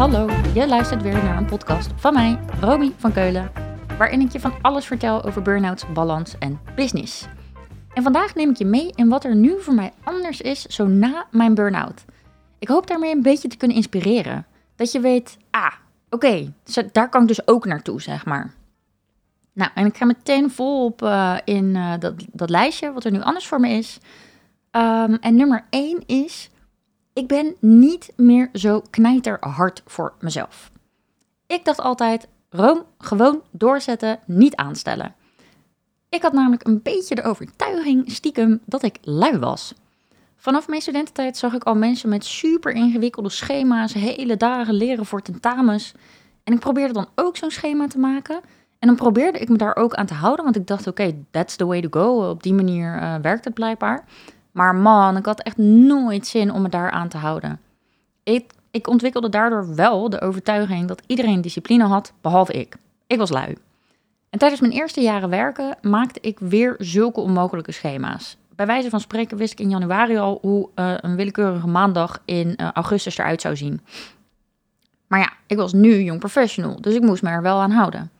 hallo. Je luistert weer naar een podcast van mij, Romy van Keulen, waarin ik je van alles vertel over burn-out, balans en business. En vandaag neem ik je mee in wat er nu voor mij anders is zo na mijn burn-out. Ik hoop daarmee een beetje te kunnen inspireren. Dat je weet, ah, oké, daar kan ik dus ook naartoe, zeg maar. Nou, en ik ga meteen volop uh, in uh, dat, dat lijstje, wat er nu anders voor me is. Um, en nummer 1 is ik ben niet meer zo knijterhard voor mezelf. Ik dacht altijd, Room, gewoon doorzetten, niet aanstellen. Ik had namelijk een beetje de overtuiging, stiekem, dat ik lui was. Vanaf mijn studententijd zag ik al mensen met super ingewikkelde schema's, hele dagen leren voor tentamens. En ik probeerde dan ook zo'n schema te maken. En dan probeerde ik me daar ook aan te houden, want ik dacht, oké, that's the way to go. Op die manier uh, werkt het blijkbaar. Maar man, ik had echt nooit zin om me daar aan te houden. Ik, ik ontwikkelde daardoor wel de overtuiging dat iedereen discipline had, behalve ik. Ik was lui. En tijdens mijn eerste jaren werken maakte ik weer zulke onmogelijke schema's. Bij wijze van spreken wist ik in januari al hoe uh, een willekeurige maandag in uh, augustus eruit zou zien. Maar ja, ik was nu jong professional, dus ik moest me er wel aan houden.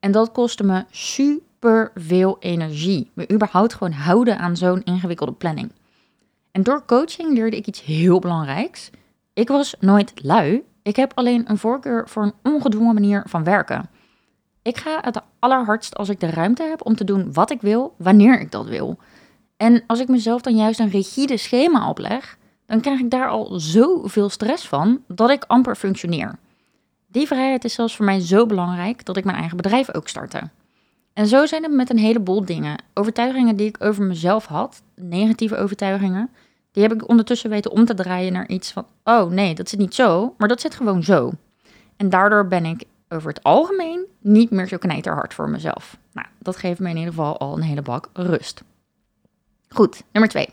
En dat kostte me super super veel energie. Me überhaupt gewoon houden aan zo'n ingewikkelde planning. En door coaching leerde ik iets heel belangrijks. Ik was nooit lui. Ik heb alleen een voorkeur voor een ongedwongen manier van werken. Ik ga het allerhardst als ik de ruimte heb om te doen wat ik wil, wanneer ik dat wil. En als ik mezelf dan juist een rigide schema opleg, dan krijg ik daar al zoveel stress van dat ik amper functioneer. Die vrijheid is zelfs voor mij zo belangrijk dat ik mijn eigen bedrijf ook startte. En zo zijn het met een heleboel dingen. Overtuigingen die ik over mezelf had, negatieve overtuigingen, die heb ik ondertussen weten om te draaien naar iets van: oh nee, dat zit niet zo, maar dat zit gewoon zo. En daardoor ben ik over het algemeen niet meer zo knijterhard voor mezelf. Nou, dat geeft me in ieder geval al een hele bak rust. Goed, nummer twee.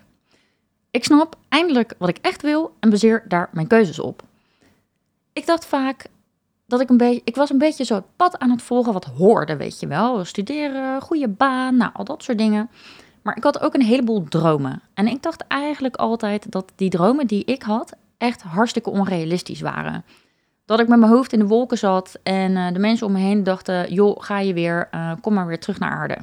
Ik snap eindelijk wat ik echt wil en baseer daar mijn keuzes op. Ik dacht vaak, dat ik een beetje, ik was een beetje zo het pad aan het volgen wat hoorde, weet je wel. Studeren, goede baan, nou, al dat soort dingen. Maar ik had ook een heleboel dromen. En ik dacht eigenlijk altijd dat die dromen die ik had echt hartstikke onrealistisch waren. Dat ik met mijn hoofd in de wolken zat en uh, de mensen om me heen dachten: joh, ga je weer, uh, kom maar weer terug naar aarde.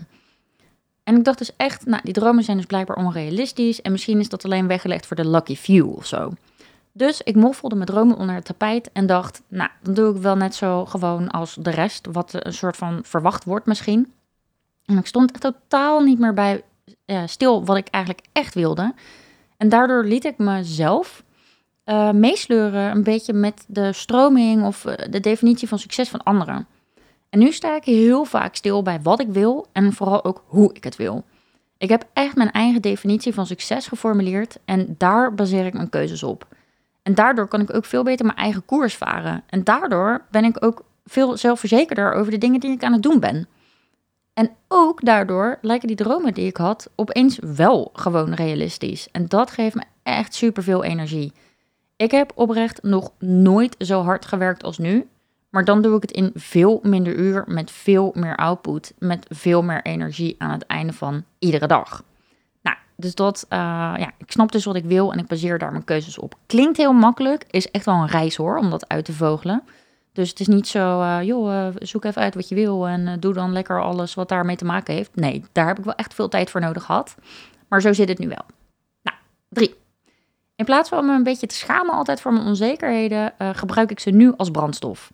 En ik dacht dus echt, nou, die dromen zijn dus blijkbaar onrealistisch. En misschien is dat alleen weggelegd voor de lucky few of zo. Dus ik moffelde mijn dromen onder het tapijt en dacht, nou, dan doe ik wel net zo gewoon als de rest, wat een soort van verwacht wordt misschien. En ik stond echt totaal niet meer bij stil wat ik eigenlijk echt wilde. En daardoor liet ik mezelf uh, meesleuren een beetje met de stroming of uh, de definitie van succes van anderen. En nu sta ik heel vaak stil bij wat ik wil en vooral ook hoe ik het wil. Ik heb echt mijn eigen definitie van succes geformuleerd en daar baseer ik mijn keuzes op. En daardoor kan ik ook veel beter mijn eigen koers varen. En daardoor ben ik ook veel zelfverzekerder over de dingen die ik aan het doen ben. En ook daardoor lijken die dromen die ik had opeens wel gewoon realistisch. En dat geeft me echt superveel energie. Ik heb oprecht nog nooit zo hard gewerkt als nu. Maar dan doe ik het in veel minder uur met veel meer output, met veel meer energie aan het einde van iedere dag. Dus dat, uh, ja, ik snap dus wat ik wil en ik baseer daar mijn keuzes op. Klinkt heel makkelijk, is echt wel een reis hoor, om dat uit te vogelen. Dus het is niet zo, uh, joh, uh, zoek even uit wat je wil en doe dan lekker alles wat daarmee te maken heeft. Nee, daar heb ik wel echt veel tijd voor nodig gehad. Maar zo zit het nu wel. Nou, drie. In plaats van me een beetje te schamen altijd voor mijn onzekerheden, gebruik ik ze nu als brandstof.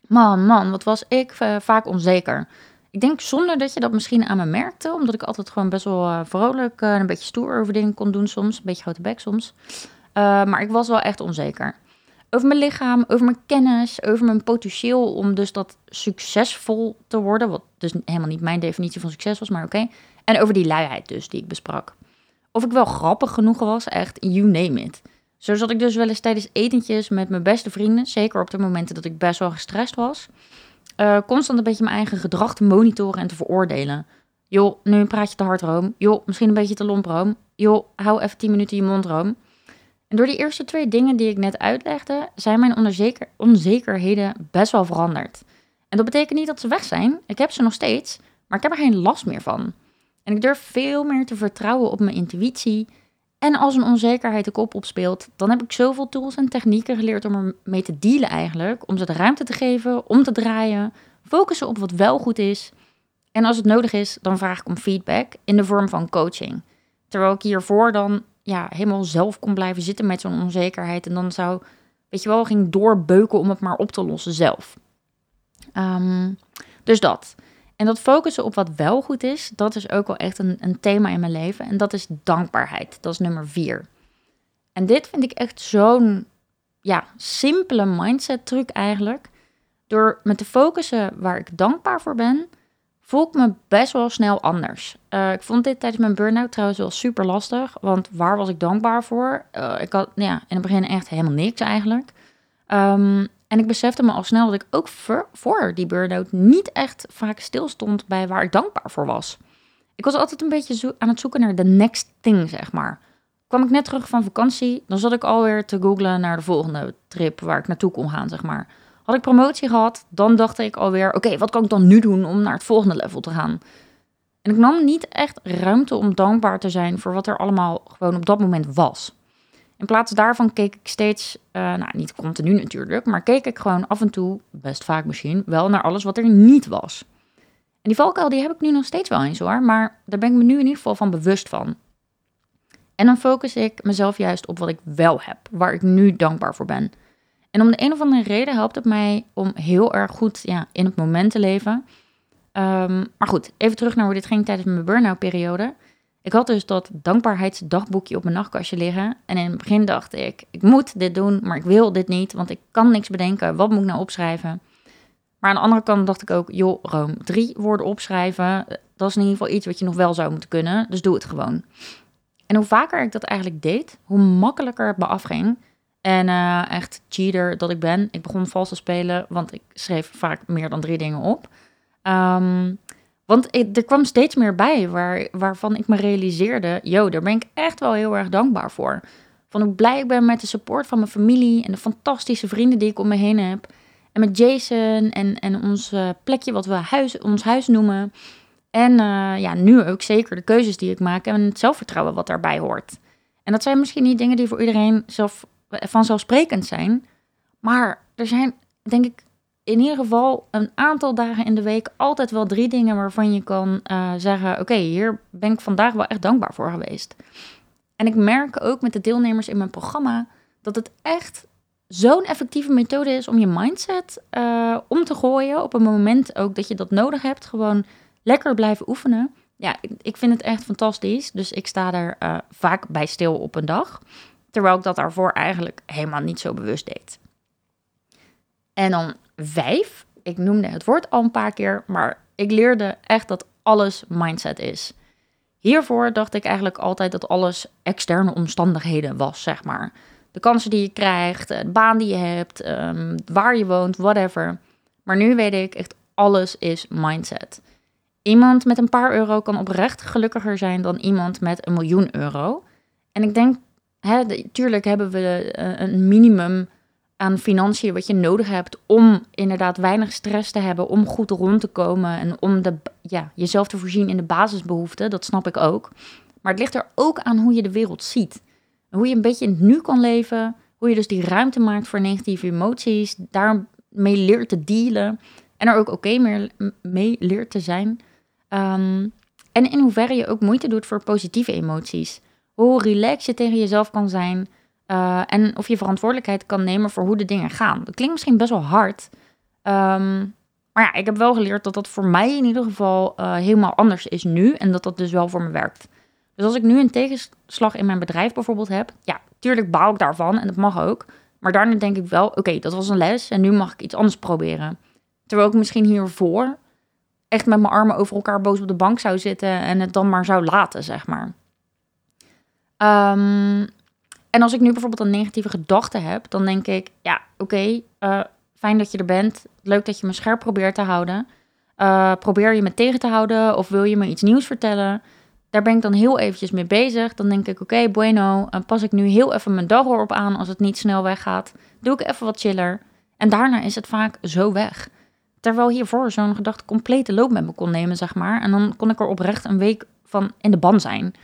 Man, man, wat was ik vaak onzeker. Ik denk zonder dat je dat misschien aan me merkte, omdat ik altijd gewoon best wel uh, vrolijk en uh, een beetje stoer over dingen kon doen soms. Een beetje grote bek soms. Uh, maar ik was wel echt onzeker. Over mijn lichaam, over mijn kennis, over mijn potentieel om dus dat succesvol te worden. Wat dus helemaal niet mijn definitie van succes was, maar oké. En over die luiheid dus, die ik besprak. Of ik wel grappig genoeg was, echt, you name it. Zo zat ik dus wel eens tijdens etentjes met mijn beste vrienden. Zeker op de momenten dat ik best wel gestrest was uh, constant een beetje mijn eigen gedrag te monitoren en te veroordelen. Joh, nu praat je te hard, Room. Joh, misschien een beetje te lomp, Room. Joh, hou even 10 minuten je mond, Room. En door die eerste twee dingen die ik net uitlegde, zijn mijn onzeker onzekerheden best wel veranderd. En dat betekent niet dat ze weg zijn. Ik heb ze nog steeds, maar ik heb er geen last meer van. En ik durf veel meer te vertrouwen op mijn intuïtie. En als een onzekerheid de kop opspeelt, dan heb ik zoveel tools en technieken geleerd om ermee te dealen eigenlijk. Om ze de ruimte te geven, om te draaien, focussen op wat wel goed is. En als het nodig is, dan vraag ik om feedback in de vorm van coaching. Terwijl ik hiervoor dan ja, helemaal zelf kon blijven zitten met zo'n onzekerheid. En dan zou, weet je wel, ging doorbeuken om het maar op te lossen zelf. Ehm, dus dat. En dat focussen op wat wel goed is, dat is ook wel echt een, een thema in mijn leven. En dat is dankbaarheid. Dat is nummer vier. En dit vind ik echt zo'n ja, simpele mindset truc eigenlijk. Door me te focussen waar ik dankbaar voor ben, voel ik me best wel snel anders. Uh, ik vond dit tijdens mijn burn-out trouwens wel super lastig. Want waar was ik dankbaar voor? Uh, ik had nou ja, in het begin echt helemaal niks eigenlijk. Um, en ik besefte me al snel dat ik ook voor, die burn-out niet echt vaak stilstond bij waar ik dankbaar voor was. Ik was altijd een beetje aan het zoeken naar de next thing, zeg maar. Kwam ik net terug van vakantie, dan zat ik alweer te googlen naar de volgende trip waar ik naartoe kon gaan, zeg maar. Had ik promotie gehad, dan dacht ik alweer, oké, wat kan ik dan nu doen om naar het volgende level te gaan? En ik nam niet echt ruimte om dankbaar te zijn voor wat er allemaal gewoon op dat moment was. In plaats daarvan keek ik steeds, uh, nou niet continu natuurlijk, maar keek ik gewoon af en toe, best vaak misschien, wel naar alles wat er niet was. En die valkuil die heb ik nu nog steeds wel eens hoor, maar daar ben ik me nu in ieder geval van bewust van. En dan focus ik mezelf juist op wat ik wel heb, waar ik nu dankbaar voor ben. En om de een of andere reden helpt het mij om heel erg goed ja, in het moment te leven. Um, maar goed, even terug naar hoe dit ging tijdens mijn burn-out periode. Ik had dus dat dankbaarheidsdagboekje op mijn nachtkastje liggen. En in het begin dacht ik, ik moet dit doen, maar ik wil dit niet, want ik kan niks bedenken. Wat moet ik nou opschrijven? Maar aan de andere kant dacht ik ook, joh, Room, drie woorden opschrijven, dat is in ieder geval iets wat je nog wel zou moeten kunnen. Dus doe het gewoon. En hoe vaker ik dat eigenlijk deed, hoe makkelijker het me afging. En uh, echt cheater dat ik ben. Ik begon vals te spelen, want ik schreef vaak meer dan drie dingen op. Um, want er kwam steeds meer bij waar, waarvan ik me realiseerde: yo, daar ben ik echt wel heel erg dankbaar voor. Van hoe blij ik ben met de support van mijn familie en de fantastische vrienden die ik om me heen heb. En met Jason en, en ons uh, plekje wat we huis, ons huis noemen. En uh, ja, nu ook zeker de keuzes die ik maak en het zelfvertrouwen wat daarbij hoort. En dat zijn misschien niet dingen die voor iedereen zelf, vanzelfsprekend zijn. Maar er zijn, denk ik, in ieder geval een aantal dagen in de week altijd wel drie dingen waarvan je kan uh, zeggen: Oké, hier ben ik vandaag wel echt dankbaar voor geweest. En ik merk ook met de deelnemers in mijn programma dat het echt zo'n effectieve methode is om je mindset uh, om te gooien op een moment ook dat je dat nodig hebt. Gewoon lekker blijven oefenen. Ja, ik, vind het echt fantastisch. Dus ik sta er uh, vaak bij stil op een dag. Terwijl ik dat daarvoor eigenlijk helemaal niet zo bewust deed. En dan vijf. Ik noemde het woord al een paar keer, maar ik leerde echt dat alles mindset is. Hiervoor dacht ik eigenlijk altijd dat alles externe omstandigheden was, zeg maar. De kansen die je krijgt, de baan die je hebt, ehm, waar je woont, whatever. Maar nu weet ik echt, alles is mindset. Iemand met een paar euro kan oprecht gelukkiger zijn dan iemand met een miljoen euro. En ik denk, hè, tuurlijk hebben we eh, een minimum aan financiën wat je nodig hebt om inderdaad weinig stress te hebben, om goed rond te komen en om de, ja, jezelf te voorzien in de basisbehoeften. Dat snap ik ook. Maar het ligt er ook aan hoe je de wereld ziet. Hoe je een beetje in het nu kan leven. Hoe je dus die ruimte maakt voor negatieve emoties. Daarmee leert te dealen. En er ook oké mee leert te zijn. Um, en in hoeverre je ook moeite doet voor positieve emoties. Hoe relaxed je tegen jezelf kan zijn. Uh, en of je verantwoordelijkheid kan nemen voor hoe de dingen gaan. Dat klinkt misschien best wel hard. Um, maar ja, ik heb wel geleerd dat dat voor mij in ieder geval uh, helemaal anders is nu. En dat dat dus wel voor me werkt. Dus als ik nu een tegenslag in mijn bedrijf bijvoorbeeld heb. Ja, tuurlijk baal ik daarvan en dat mag ook. Maar daarna denk ik wel, oké, dat was een les en nu mag ik iets anders proberen. Terwijl ik misschien hiervoor echt met mijn armen over elkaar boos op de bank zou zitten en het dan maar zou laten, zeg maar. Um, en als ik nu bijvoorbeeld een negatieve gedachte heb, dan denk ik, ja, oké, eh, fijn dat je er bent. Leuk dat je me scherp probeert te houden. Uh, probeer je me tegen te houden of wil je me iets nieuws vertellen? Daar ben ik dan heel eventjes mee bezig. Dan denk ik, oké, bueno, uh, pas ik nu heel even mijn dag erop aan als het niet snel weggaat. Doe ik even wat chiller. En daarna is het vaak zo weg. Terwijl hiervoor zo'n gedachte complete loop met me kon nemen, zeg maar. En dan kon ik er oprecht een week van in de ban zijn.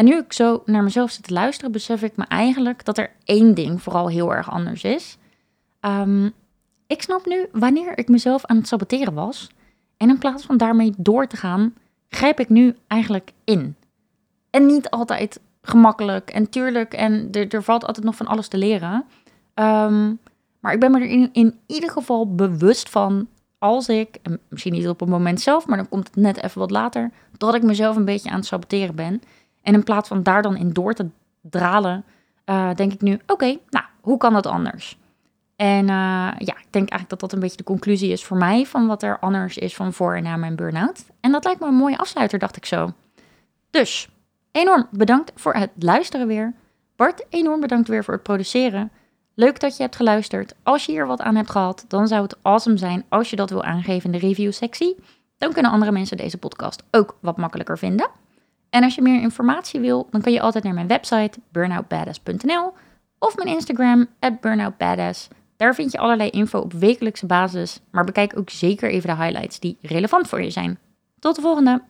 En nu ik zo naar mezelf zit te luisteren, besef ik me eigenlijk dat er één ding vooral heel erg anders is. Ehm, ik snap nu wanneer ik mezelf aan het saboteren was. En in plaats van daarmee door te gaan, grijp ik nu eigenlijk in. En niet altijd gemakkelijk en tuurlijk. En er, er valt altijd nog van alles te leren. Ehm, maar ik ben me er in, in ieder geval bewust van als ik, en misschien niet op het moment zelf, maar dan komt het net even wat later, dat ik mezelf een beetje aan het saboteren ben. En in plaats van daar dan in door te dralen, uh, denk ik nu, oké, nou, hoe kan dat anders? En uh, ja, ik denk eigenlijk dat dat een beetje de conclusie is voor mij van wat er anders is van voor en na mijn burn-out. En dat lijkt me een mooie afsluiter, dacht ik zo. Dus, enorm bedankt voor het luisteren weer. Bart, enorm bedankt weer voor het produceren. Leuk dat je hebt geluisterd. Als je hier wat aan hebt gehad, dan zou het awesome zijn als je dat wil aangeven in de review sectie. Dan kunnen andere mensen deze podcast ook wat makkelijker vinden. En als je meer informatie wil, dan kan je altijd naar mijn website burnoutbadass.nl of mijn Instagram burnoutbadass. Daar vind je allerlei info op wekelijkse basis, maar bekijk ook zeker even de highlights die relevant voor je zijn. Tot de volgende!